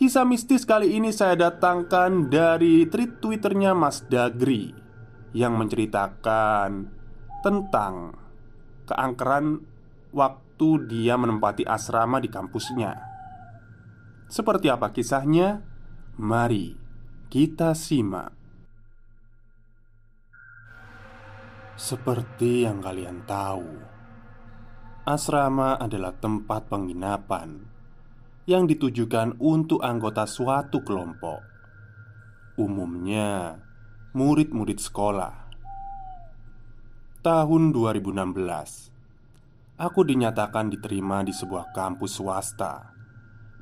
Kisah mistis kali ini saya datangkan dari tweet twitternya Mas Dagri Yang menceritakan tentang keangkeran waktu dia menempati asrama di kampusnya. Seperti apa kisahnya? Mari kita simak. Seperti yang kalian tahu Asrama adalah tempat penginapan yang ditujukan untuk anggota suatu kelompok, umumnya murid-murid sekolah. Tahun 2016, aku dinyatakan diterima di sebuah kampus swasta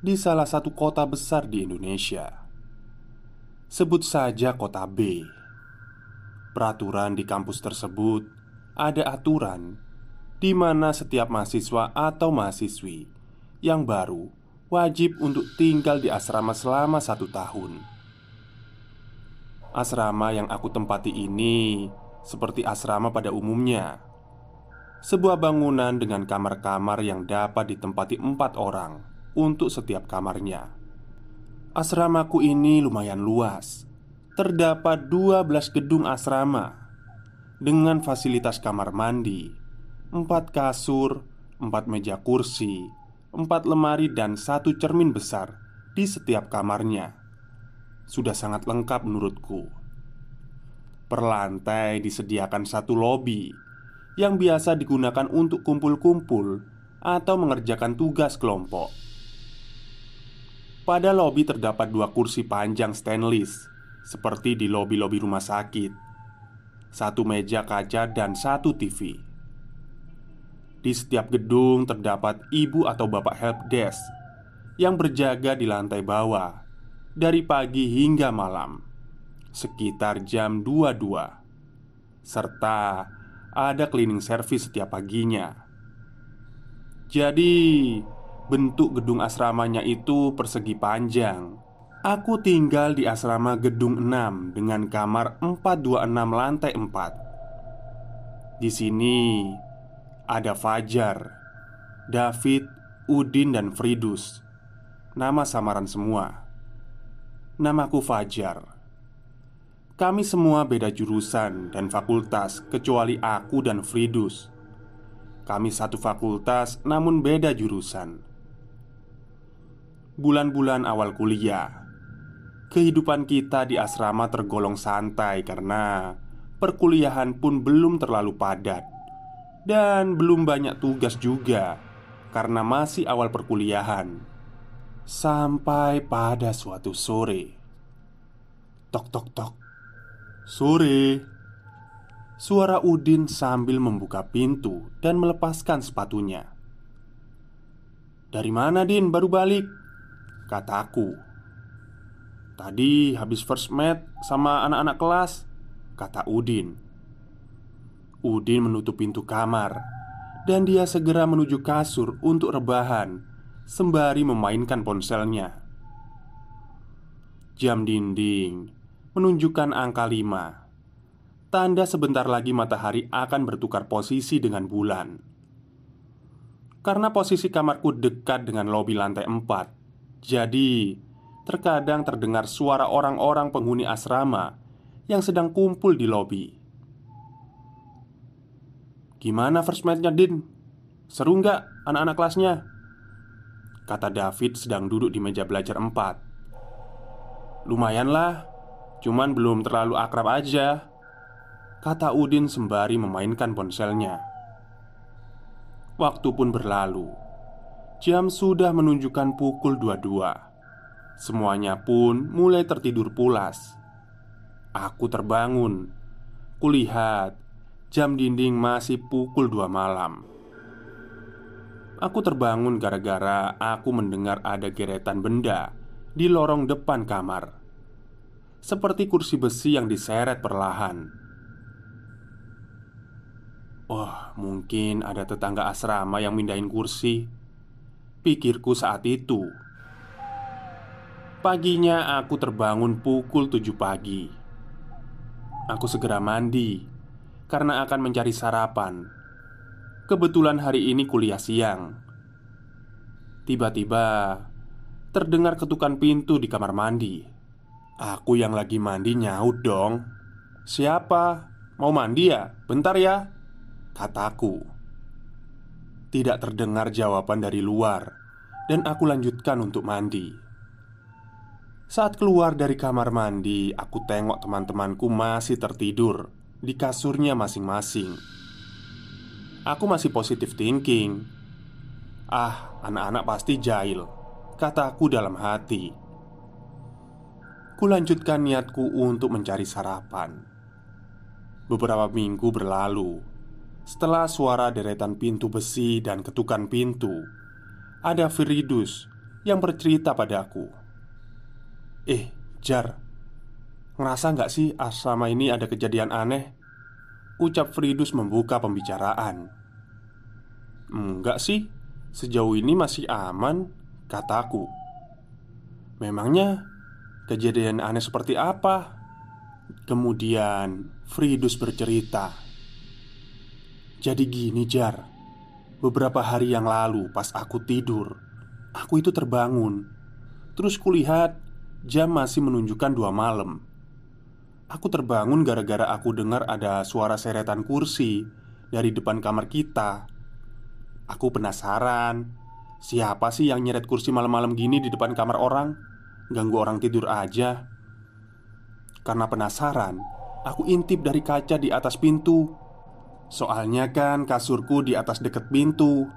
di salah satu kota besar di Indonesia. Sebut saja kota B. Peraturan di kampus tersebut ada aturan di mana setiap mahasiswa atau mahasiswi yang baru wajib untuk tinggal di asrama selama satu tahun. Asrama yang aku tempati ini seperti asrama pada umumnya, sebuah bangunan dengan kamar-kamar yang dapat ditempati empat orang untuk setiap kamarnya. Asramaku ini lumayan luas Terdapat 12 gedung asrama Dengan fasilitas kamar mandi Empat kasur Empat meja kursi empat lemari dan satu cermin besar di setiap kamarnya. Sudah sangat lengkap menurutku. Per lantai disediakan satu lobi yang biasa digunakan untuk kumpul-kumpul atau mengerjakan tugas kelompok. Pada lobi terdapat dua kursi panjang stainless, seperti di lobi-lobi rumah sakit, satu meja kaca, dan satu TV. Di setiap gedung terdapat ibu atau bapak helpdesk yang berjaga di lantai bawah dari pagi hingga malam sekitar jam 22 serta ada cleaning service setiap paginya. Jadi, bentuk gedung asramanya itu persegi panjang. Aku tinggal di asrama gedung 6 dengan kamar 426 lantai 4. Di sini ada Fajar, David, Udin, dan Fridus. Nama samaran semua. Namaku Fajar. Kami semua beda jurusan dan fakultas, kecuali aku dan Fridus. Kami satu fakultas, namun beda jurusan. Bulan-bulan awal kuliah, kehidupan kita di asrama tergolong santai karena perkuliahan pun belum terlalu padat dan belum banyak tugas juga karena masih awal perkuliahan. Sampai pada suatu sore, tok tok tok, sore. Suara Udin sambil membuka pintu dan melepaskan sepatunya. "Dari mana, Din? Baru balik?" kataku. "Tadi habis first mat sama anak-anak kelas," kata Udin. Udin menutup pintu kamar dan dia segera menuju kasur untuk rebahan sembari memainkan ponselnya. Jam dinding menunjukkan angka 5 Tanda sebentar lagi matahari akan bertukar posisi dengan bulan. Karena posisi kamarku dekat dengan lobi lantai 4 Jadi terkadang terdengar suara orang-orang penghuni asrama Yang sedang kumpul di lobi Gimana first match-nya Din? Seru nggak anak-anak kelasnya? Kata David sedang duduk di meja belajar 4 Lumayan lah Cuman belum terlalu akrab aja. Kata Udin sembari memainkan ponselnya. Waktu pun berlalu. Jam sudah menunjukkan pukul 22 Semuanya pun mulai tertidur pulas. Aku terbangun. Kulihat Jam dinding masih pukul 2 malam Aku terbangun gara-gara aku mendengar ada geretan benda di lorong depan kamar seperti kursi besi yang diseret perlahan. Wah, mungkin ada tetangga asrama yang mindahin kursi. Pikirku saat itu. Paginya aku terbangun pukul 7 pagi. Aku segera mandi karena akan mencari sarapan. Kebetulan hari ini kuliah siang. Tiba-tiba terdengar ketukan pintu di kamar mandi. Aku yang lagi mandi nyaut dong Siapa? Mau mandi ya? Bentar ya Kataku Tidak terdengar jawaban dari luar Dan aku lanjutkan untuk mandi Saat keluar dari kamar mandi Aku tengok teman-temanku masih tertidur Di kasurnya masing-masing. Aku masih positif thinking. Ah, anak-anak pasti jahil Kataku dalam hati. Kulanjutkan niatku untuk mencari sarapan. Beberapa minggu berlalu Setelah suara deretan pintu besi dan ketukan pintu Ada Firidus yang bercerita padaku Eh, Jar Ngerasa nggak sih asrama ini ada kejadian aneh? Ucap Firidus membuka pembicaraan. Enggak sih Sejauh ini masih aman Kataku Memangnya Kejadian aneh seperti apa? Kemudian Fridus bercerita. Jadi gini Jar. Beberapa hari yang lalu pas aku tidur Aku itu terbangun. Terus kulihat jam masih menunjukkan dua malam Aku terbangun gara-gara aku dengar ada suara seretan kursi Dari depan kamar kita. Aku penasaran Siapa sih yang nyeret kursi malam-malam gini di depan kamar orang? Ganggu orang tidur aja. Karena penasaran Aku intip dari kaca di atas pintu. Soalnya kan kasurku di atas deket pintu.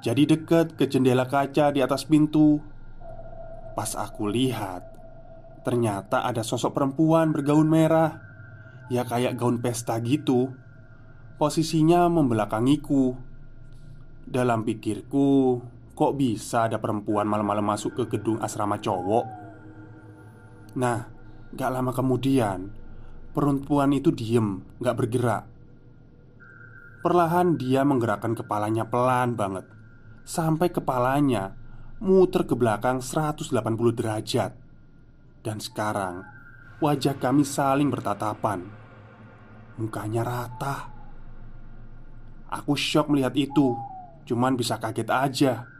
Jadi deket ke jendela kaca di atas pintu. Pas aku lihat Ternyata ada sosok perempuan bergaun merah. Ya kayak gaun pesta gitu. Posisinya membelakangiku. Dalam pikirku Kok bisa ada perempuan malam-malam masuk ke gedung asrama cowok? Nah, gak lama kemudian Perempuan itu diem, gak bergerak. Perlahan dia menggerakkan kepalanya pelan banget. Sampai kepalanya muter ke belakang 180 derajat Dan sekarang Wajah kami saling bertatapan Mukanya rata Aku shock melihat itu Cuman bisa kaget aja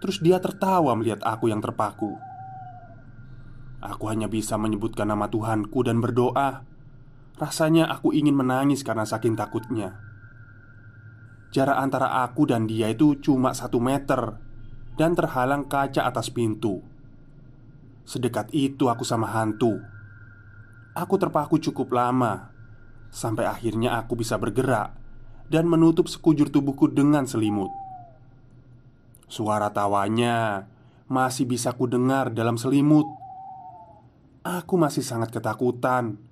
Terus dia tertawa melihat aku yang terpaku Aku hanya bisa menyebutkan nama Tuhanku dan berdoa. Rasanya aku ingin menangis karena saking takutnya. Jarak antara aku dan dia itu cuma satu meter dan terhalang kaca atas pintu. Sedekat itu aku sama hantu. Aku terpaku cukup lama sampai akhirnya aku bisa bergerak dan menutup sekujur tubuhku dengan selimut. Suara tawanya masih bisa kudengar dalam selimut Aku masih sangat ketakutan.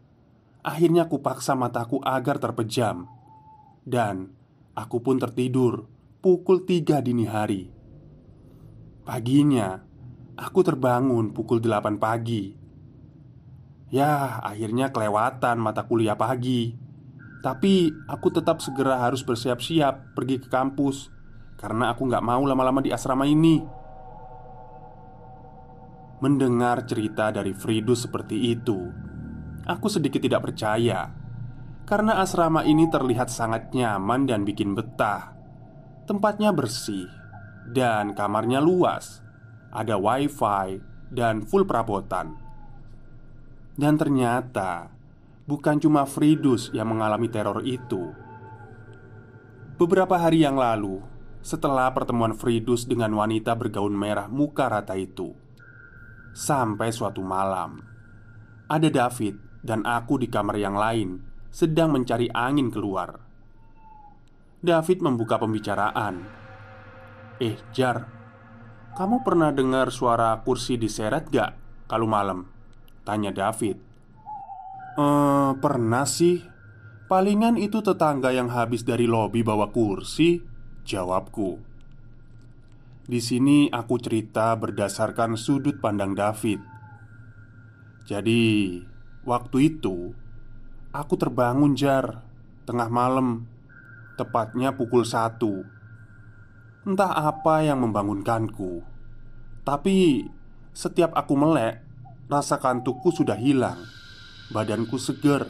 Akhirnya aku paksa mataku agar terpejam Dan aku pun tertidur pukul tiga dini hari Paginya Aku terbangun pukul delapan pagi. Ya akhirnya kelewatan mata kuliah pagi. Tapi aku tetap segera harus bersiap-siap pergi ke kampus Karena aku nggak mau lama-lama di asrama ini. Mendengar cerita dari Fridus seperti itu Aku sedikit tidak percaya Karena asrama ini terlihat sangat nyaman dan bikin betah. Tempatnya bersih Dan kamarnya luas Ada wifi Dan full perabotan. Dan ternyata Bukan cuma Fridus yang mengalami teror itu. Beberapa hari yang lalu Setelah pertemuan Fridus dengan wanita bergaun merah muka rata itu Sampai suatu malam Ada David dan aku di kamar yang lain Sedang mencari angin keluar. David membuka pembicaraan. Eh Jar Kamu pernah dengar suara kursi diseret gak kalau malam? Tanya David Eh, pernah sih. Palingan itu tetangga yang habis dari lobi bawa kursi, jawabku. Di sini aku cerita berdasarkan sudut pandang David. Jadi, waktu itu aku terbangun jar tengah malam, tepatnya pukul satu. Entah apa yang membangunkanku, tapi setiap aku melek, rasa kantukku sudah hilang. Badanku seger.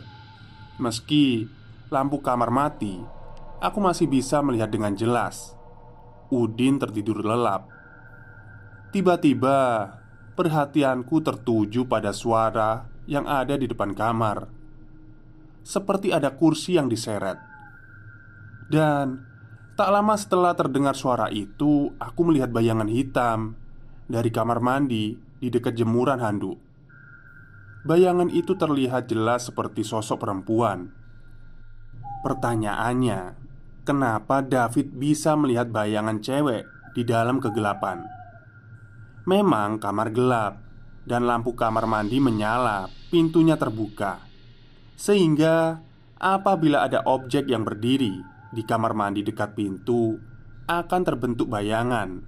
Meski lampu kamar mati Aku masih bisa melihat dengan jelas. Udin tertidur lelap. Tiba-tiba Perhatianku tertuju pada suara yang ada di depan kamar. Seperti ada kursi yang diseret. Dan Tak lama setelah terdengar suara itu Aku melihat bayangan hitam Dari kamar mandi Di dekat jemuran handuk Bayangan itu terlihat jelas seperti sosok perempuan. Pertanyaannya, kenapa David bisa melihat bayangan cewek di dalam kegelapan? Memang kamar gelap dan lampu kamar mandi menyala, pintunya terbuka, sehingga apabila ada objek yang berdiri di kamar mandi dekat pintu, akan terbentuk bayangan.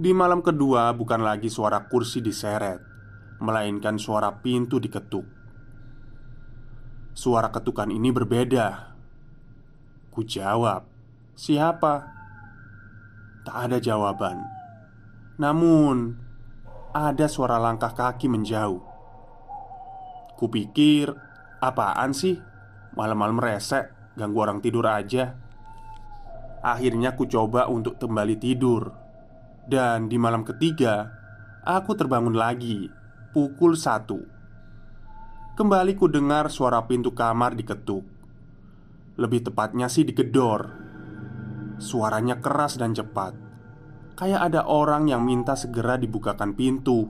Di malam kedua, bukan lagi suara kursi diseret, melainkan suara pintu diketuk. Suara ketukan ini berbeda. Ku jawab, "Siapa?" Tak ada jawaban. Namun, ada suara langkah kaki menjauh. Kupikir, apaan sih? Malam-malam resek, ganggu orang tidur aja. Akhirnya ku coba untuk kembali tidur. Dan di malam ketiga, aku terbangun lagi pukul satu. Kembali ku dengar suara pintu kamar diketuk. Lebih tepatnya sih digedor. Suaranya keras dan cepat. Kayak ada orang yang minta segera dibukakan pintu.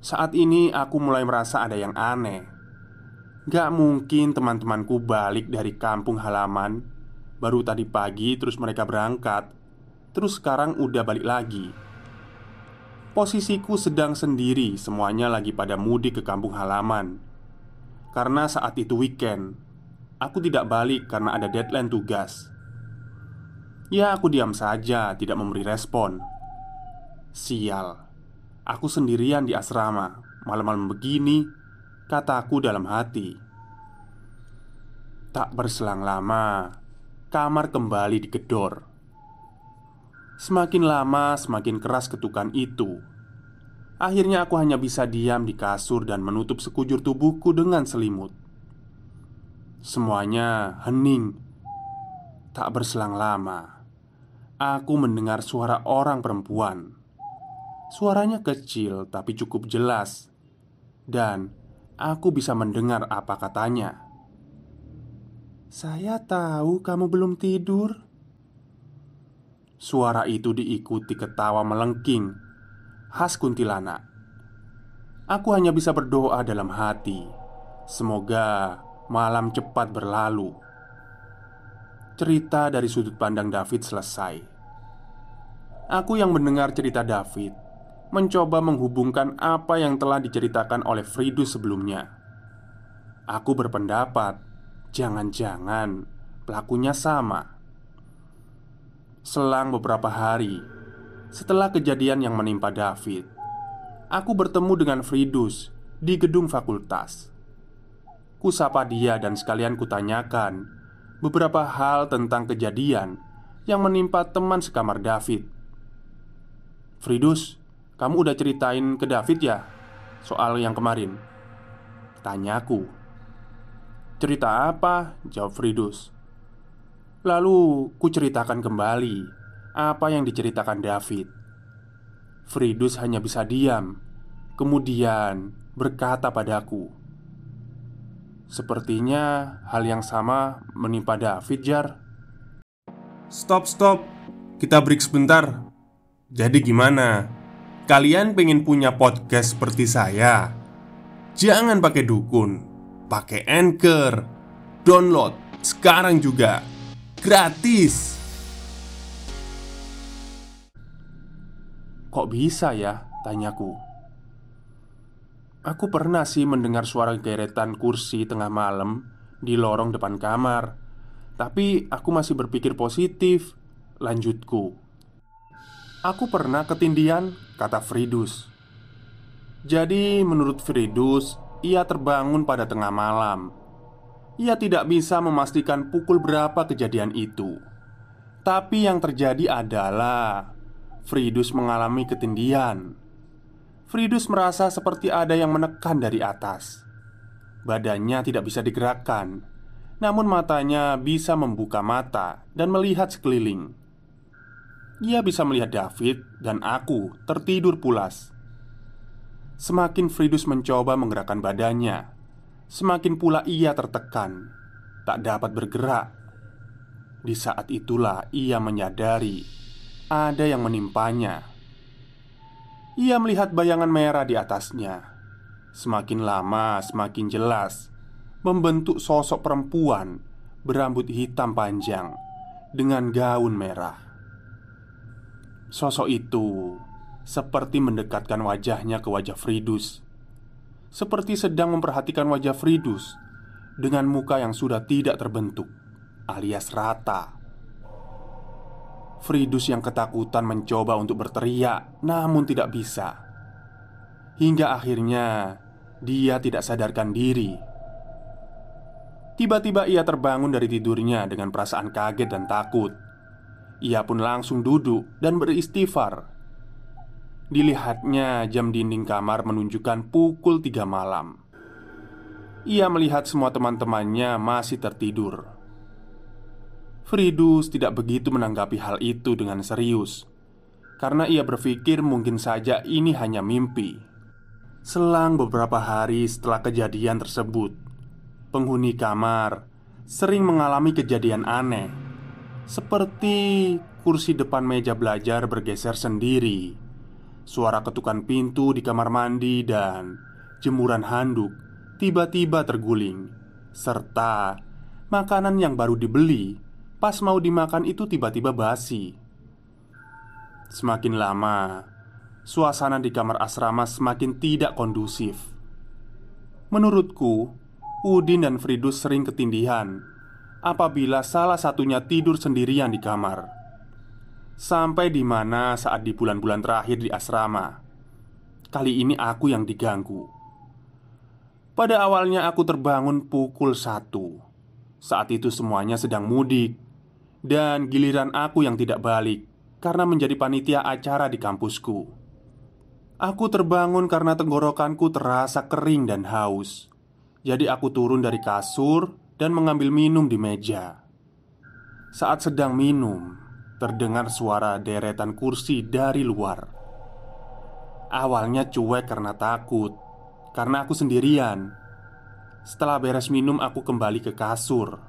Saat ini aku mulai merasa ada yang aneh Gak mungkin teman-temanku balik dari kampung halaman Baru tadi pagi terus mereka berangkat Terus sekarang udah balik lagi Posisiku sedang sendiri, semuanya lagi pada mudik ke kampung halaman. Karena saat itu weekend, aku tidak balik karena ada deadline tugas. Ya, aku diam saja, tidak memberi respon. Sial, aku sendirian di asrama, malam-malam begini, kataku dalam hati. Tak berselang lama, kamar kembali digedor. Semakin lama, semakin keras ketukan itu. Akhirnya, aku hanya bisa diam di kasur dan menutup sekujur tubuhku dengan selimut. Semuanya hening. Tak berselang lama, aku mendengar suara orang perempuan. Suaranya kecil tapi cukup jelas, dan aku bisa mendengar apa katanya. "Saya tahu kamu belum tidur." Suara itu diikuti ketawa melengking. Khas kuntilanak. Aku hanya bisa berdoa dalam hati. Semoga malam cepat berlalu. Cerita dari sudut pandang David selesai. Aku yang mendengar cerita David Mencoba menghubungkan apa yang telah diceritakan oleh Fridus sebelumnya Aku berpendapat Jangan-jangan pelakunya sama Selang beberapa hari setelah kejadian yang menimpa David, aku bertemu dengan Fridus di gedung fakultas. Kusapa dia dan sekalian kutanyakan beberapa hal tentang kejadian yang menimpa teman sekamar David. Fridus, kamu udah ceritain ke David ya soal yang kemarin? Tanyaku. Cerita apa? Jawab Fridus. Lalu ku ceritakan kembali apa yang diceritakan David. Fridus hanya bisa diam, kemudian berkata padaku, Sepertinya hal yang sama menimpa David Jar Stop stop Kita break sebentar Jadi gimana? Kalian pengen punya podcast seperti saya? Jangan pakai dukun Pakai Anchor. Download sekarang juga Gratis. Kok bisa ya? Tanyaku. Aku pernah sih mendengar suara geretan kursi tengah malam di lorong depan kamar Tapi aku masih berpikir positif. Lanjutku Aku pernah ketindian, kata Fridus. Jadi menurut Fridus Ia terbangun pada tengah malam. Ia tidak bisa memastikan pukul berapa kejadian itu. Tapi yang terjadi adalah Fridus mengalami ketindian. Fridus merasa seperti ada yang menekan dari atas. Badannya tidak bisa digerakkan, namun matanya bisa membuka mata dan melihat sekeliling. Ia bisa melihat David dan aku tertidur pulas. Semakin Fridus mencoba menggerakkan badannya, semakin pula ia tertekan, tak dapat bergerak. Di saat itulah ia menyadari ada yang menimpanya. Ia melihat bayangan merah di atasnya. Semakin lama, semakin jelas membentuk sosok perempuan berambut hitam panjang dengan gaun merah. Sosok itu seperti mendekatkan wajahnya ke wajah Fridus, seperti sedang memperhatikan wajah Fridus dengan muka yang sudah tidak terbentuk, alias rata. Fridus yang ketakutan mencoba untuk berteriak, namun tidak bisa. Hingga akhirnya dia tidak sadarkan diri. Tiba-tiba ia terbangun dari tidurnya dengan perasaan kaget dan takut. Ia pun langsung duduk dan beristighfar. Dilihatnya jam dinding kamar menunjukkan pukul tiga malam. Ia melihat semua teman-temannya masih tertidur. Fridus tidak begitu menanggapi hal itu dengan serius Karena ia berpikir mungkin saja ini hanya mimpi Selang beberapa hari setelah kejadian tersebut Penghuni kamar sering mengalami kejadian aneh Seperti kursi depan meja belajar bergeser sendiri Suara ketukan pintu di kamar mandi dan jemuran handuk tiba-tiba terguling Serta makanan yang baru dibeli Pas mau dimakan itu tiba-tiba basi. Semakin lama Suasana di kamar asrama semakin tidak kondusif. Menurutku Udin dan Fridus sering ketindihan Apabila salah satunya tidur sendirian di kamar. Sampai di mana saat di bulan-bulan terakhir di asrama. Kali ini aku yang diganggu. Pada awalnya aku terbangun pukul satu. Saat itu semuanya sedang mudik. Dan giliran aku yang tidak balik karena menjadi panitia acara di kampusku. Aku terbangun karena tenggorokanku terasa kering dan haus. Jadi aku turun dari kasur dan mengambil minum di meja. Saat sedang minum, terdengar suara deretan kursi dari luar. Awalnya cuek karena takut, karena aku sendirian. Setelah beres minum, aku kembali ke kasur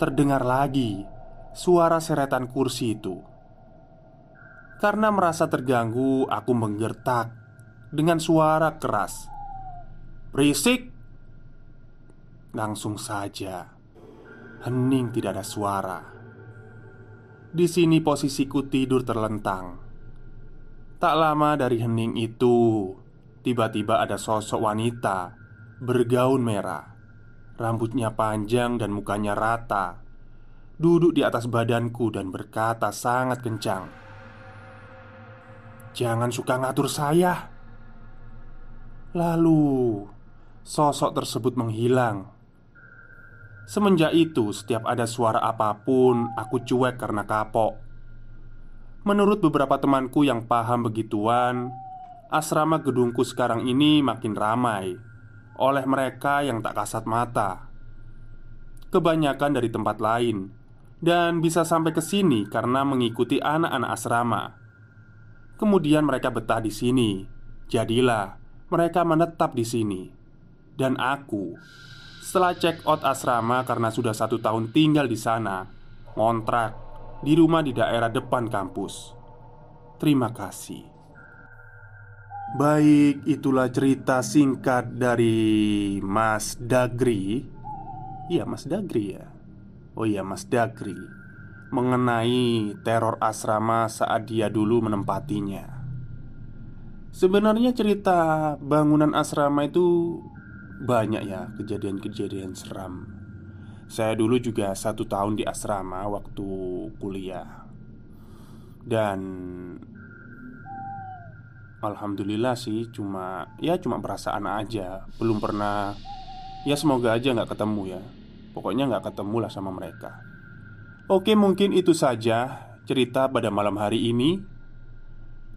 terdengar lagi suara seretan kursi itu. Karena merasa terganggu, aku menggertak dengan suara keras. "Berisik!" Langsung saja, hening, tidak ada suara. Di sini posisiku tidur terlentang. Tak lama dari hening itu, tiba-tiba ada sosok wanita bergaun merah Rambutnya panjang dan mukanya rata Duduk di atas badanku dan berkata sangat kencang Jangan suka ngatur saya Lalu sosok tersebut menghilang. Semenjak itu, setiap ada suara apa pun, aku cuek karena kapok. Menurut beberapa temanku yang paham begituan, asrama gedungku sekarang ini makin ramai oleh mereka yang tak kasat mata. Kebanyakan dari tempat lain, dan bisa sampai ke sini karena mengikuti anak-anak asrama. Kemudian mereka betah di sini, jadilah mereka menetap di sini, dan aku setelah check out asrama karena sudah satu tahun tinggal di sana Ngontrak di rumah di daerah depan kampus. Terima kasih. Baik, itulah cerita singkat dari Mas Dagri. Iya, Mas Dagri ya? Oh iya, Mas Dagri. Mengenai teror asrama saat dia dulu menempatinya. Sebenarnya cerita bangunan asrama itu banyak ya kejadian-kejadian seram. Saya dulu juga satu tahun di asrama waktu kuliah. Dan Alhamdulillah sih cuma Ya cuma perasaan aja. Belum pernah Ya semoga aja nggak ketemu ya. Pokoknya nggak ketemu lah sama mereka. Oke mungkin itu saja cerita pada malam hari ini.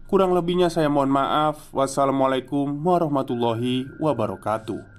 Kurang lebihnya saya mohon maaf. Wassalamualaikum warahmatullahi wabarakatuh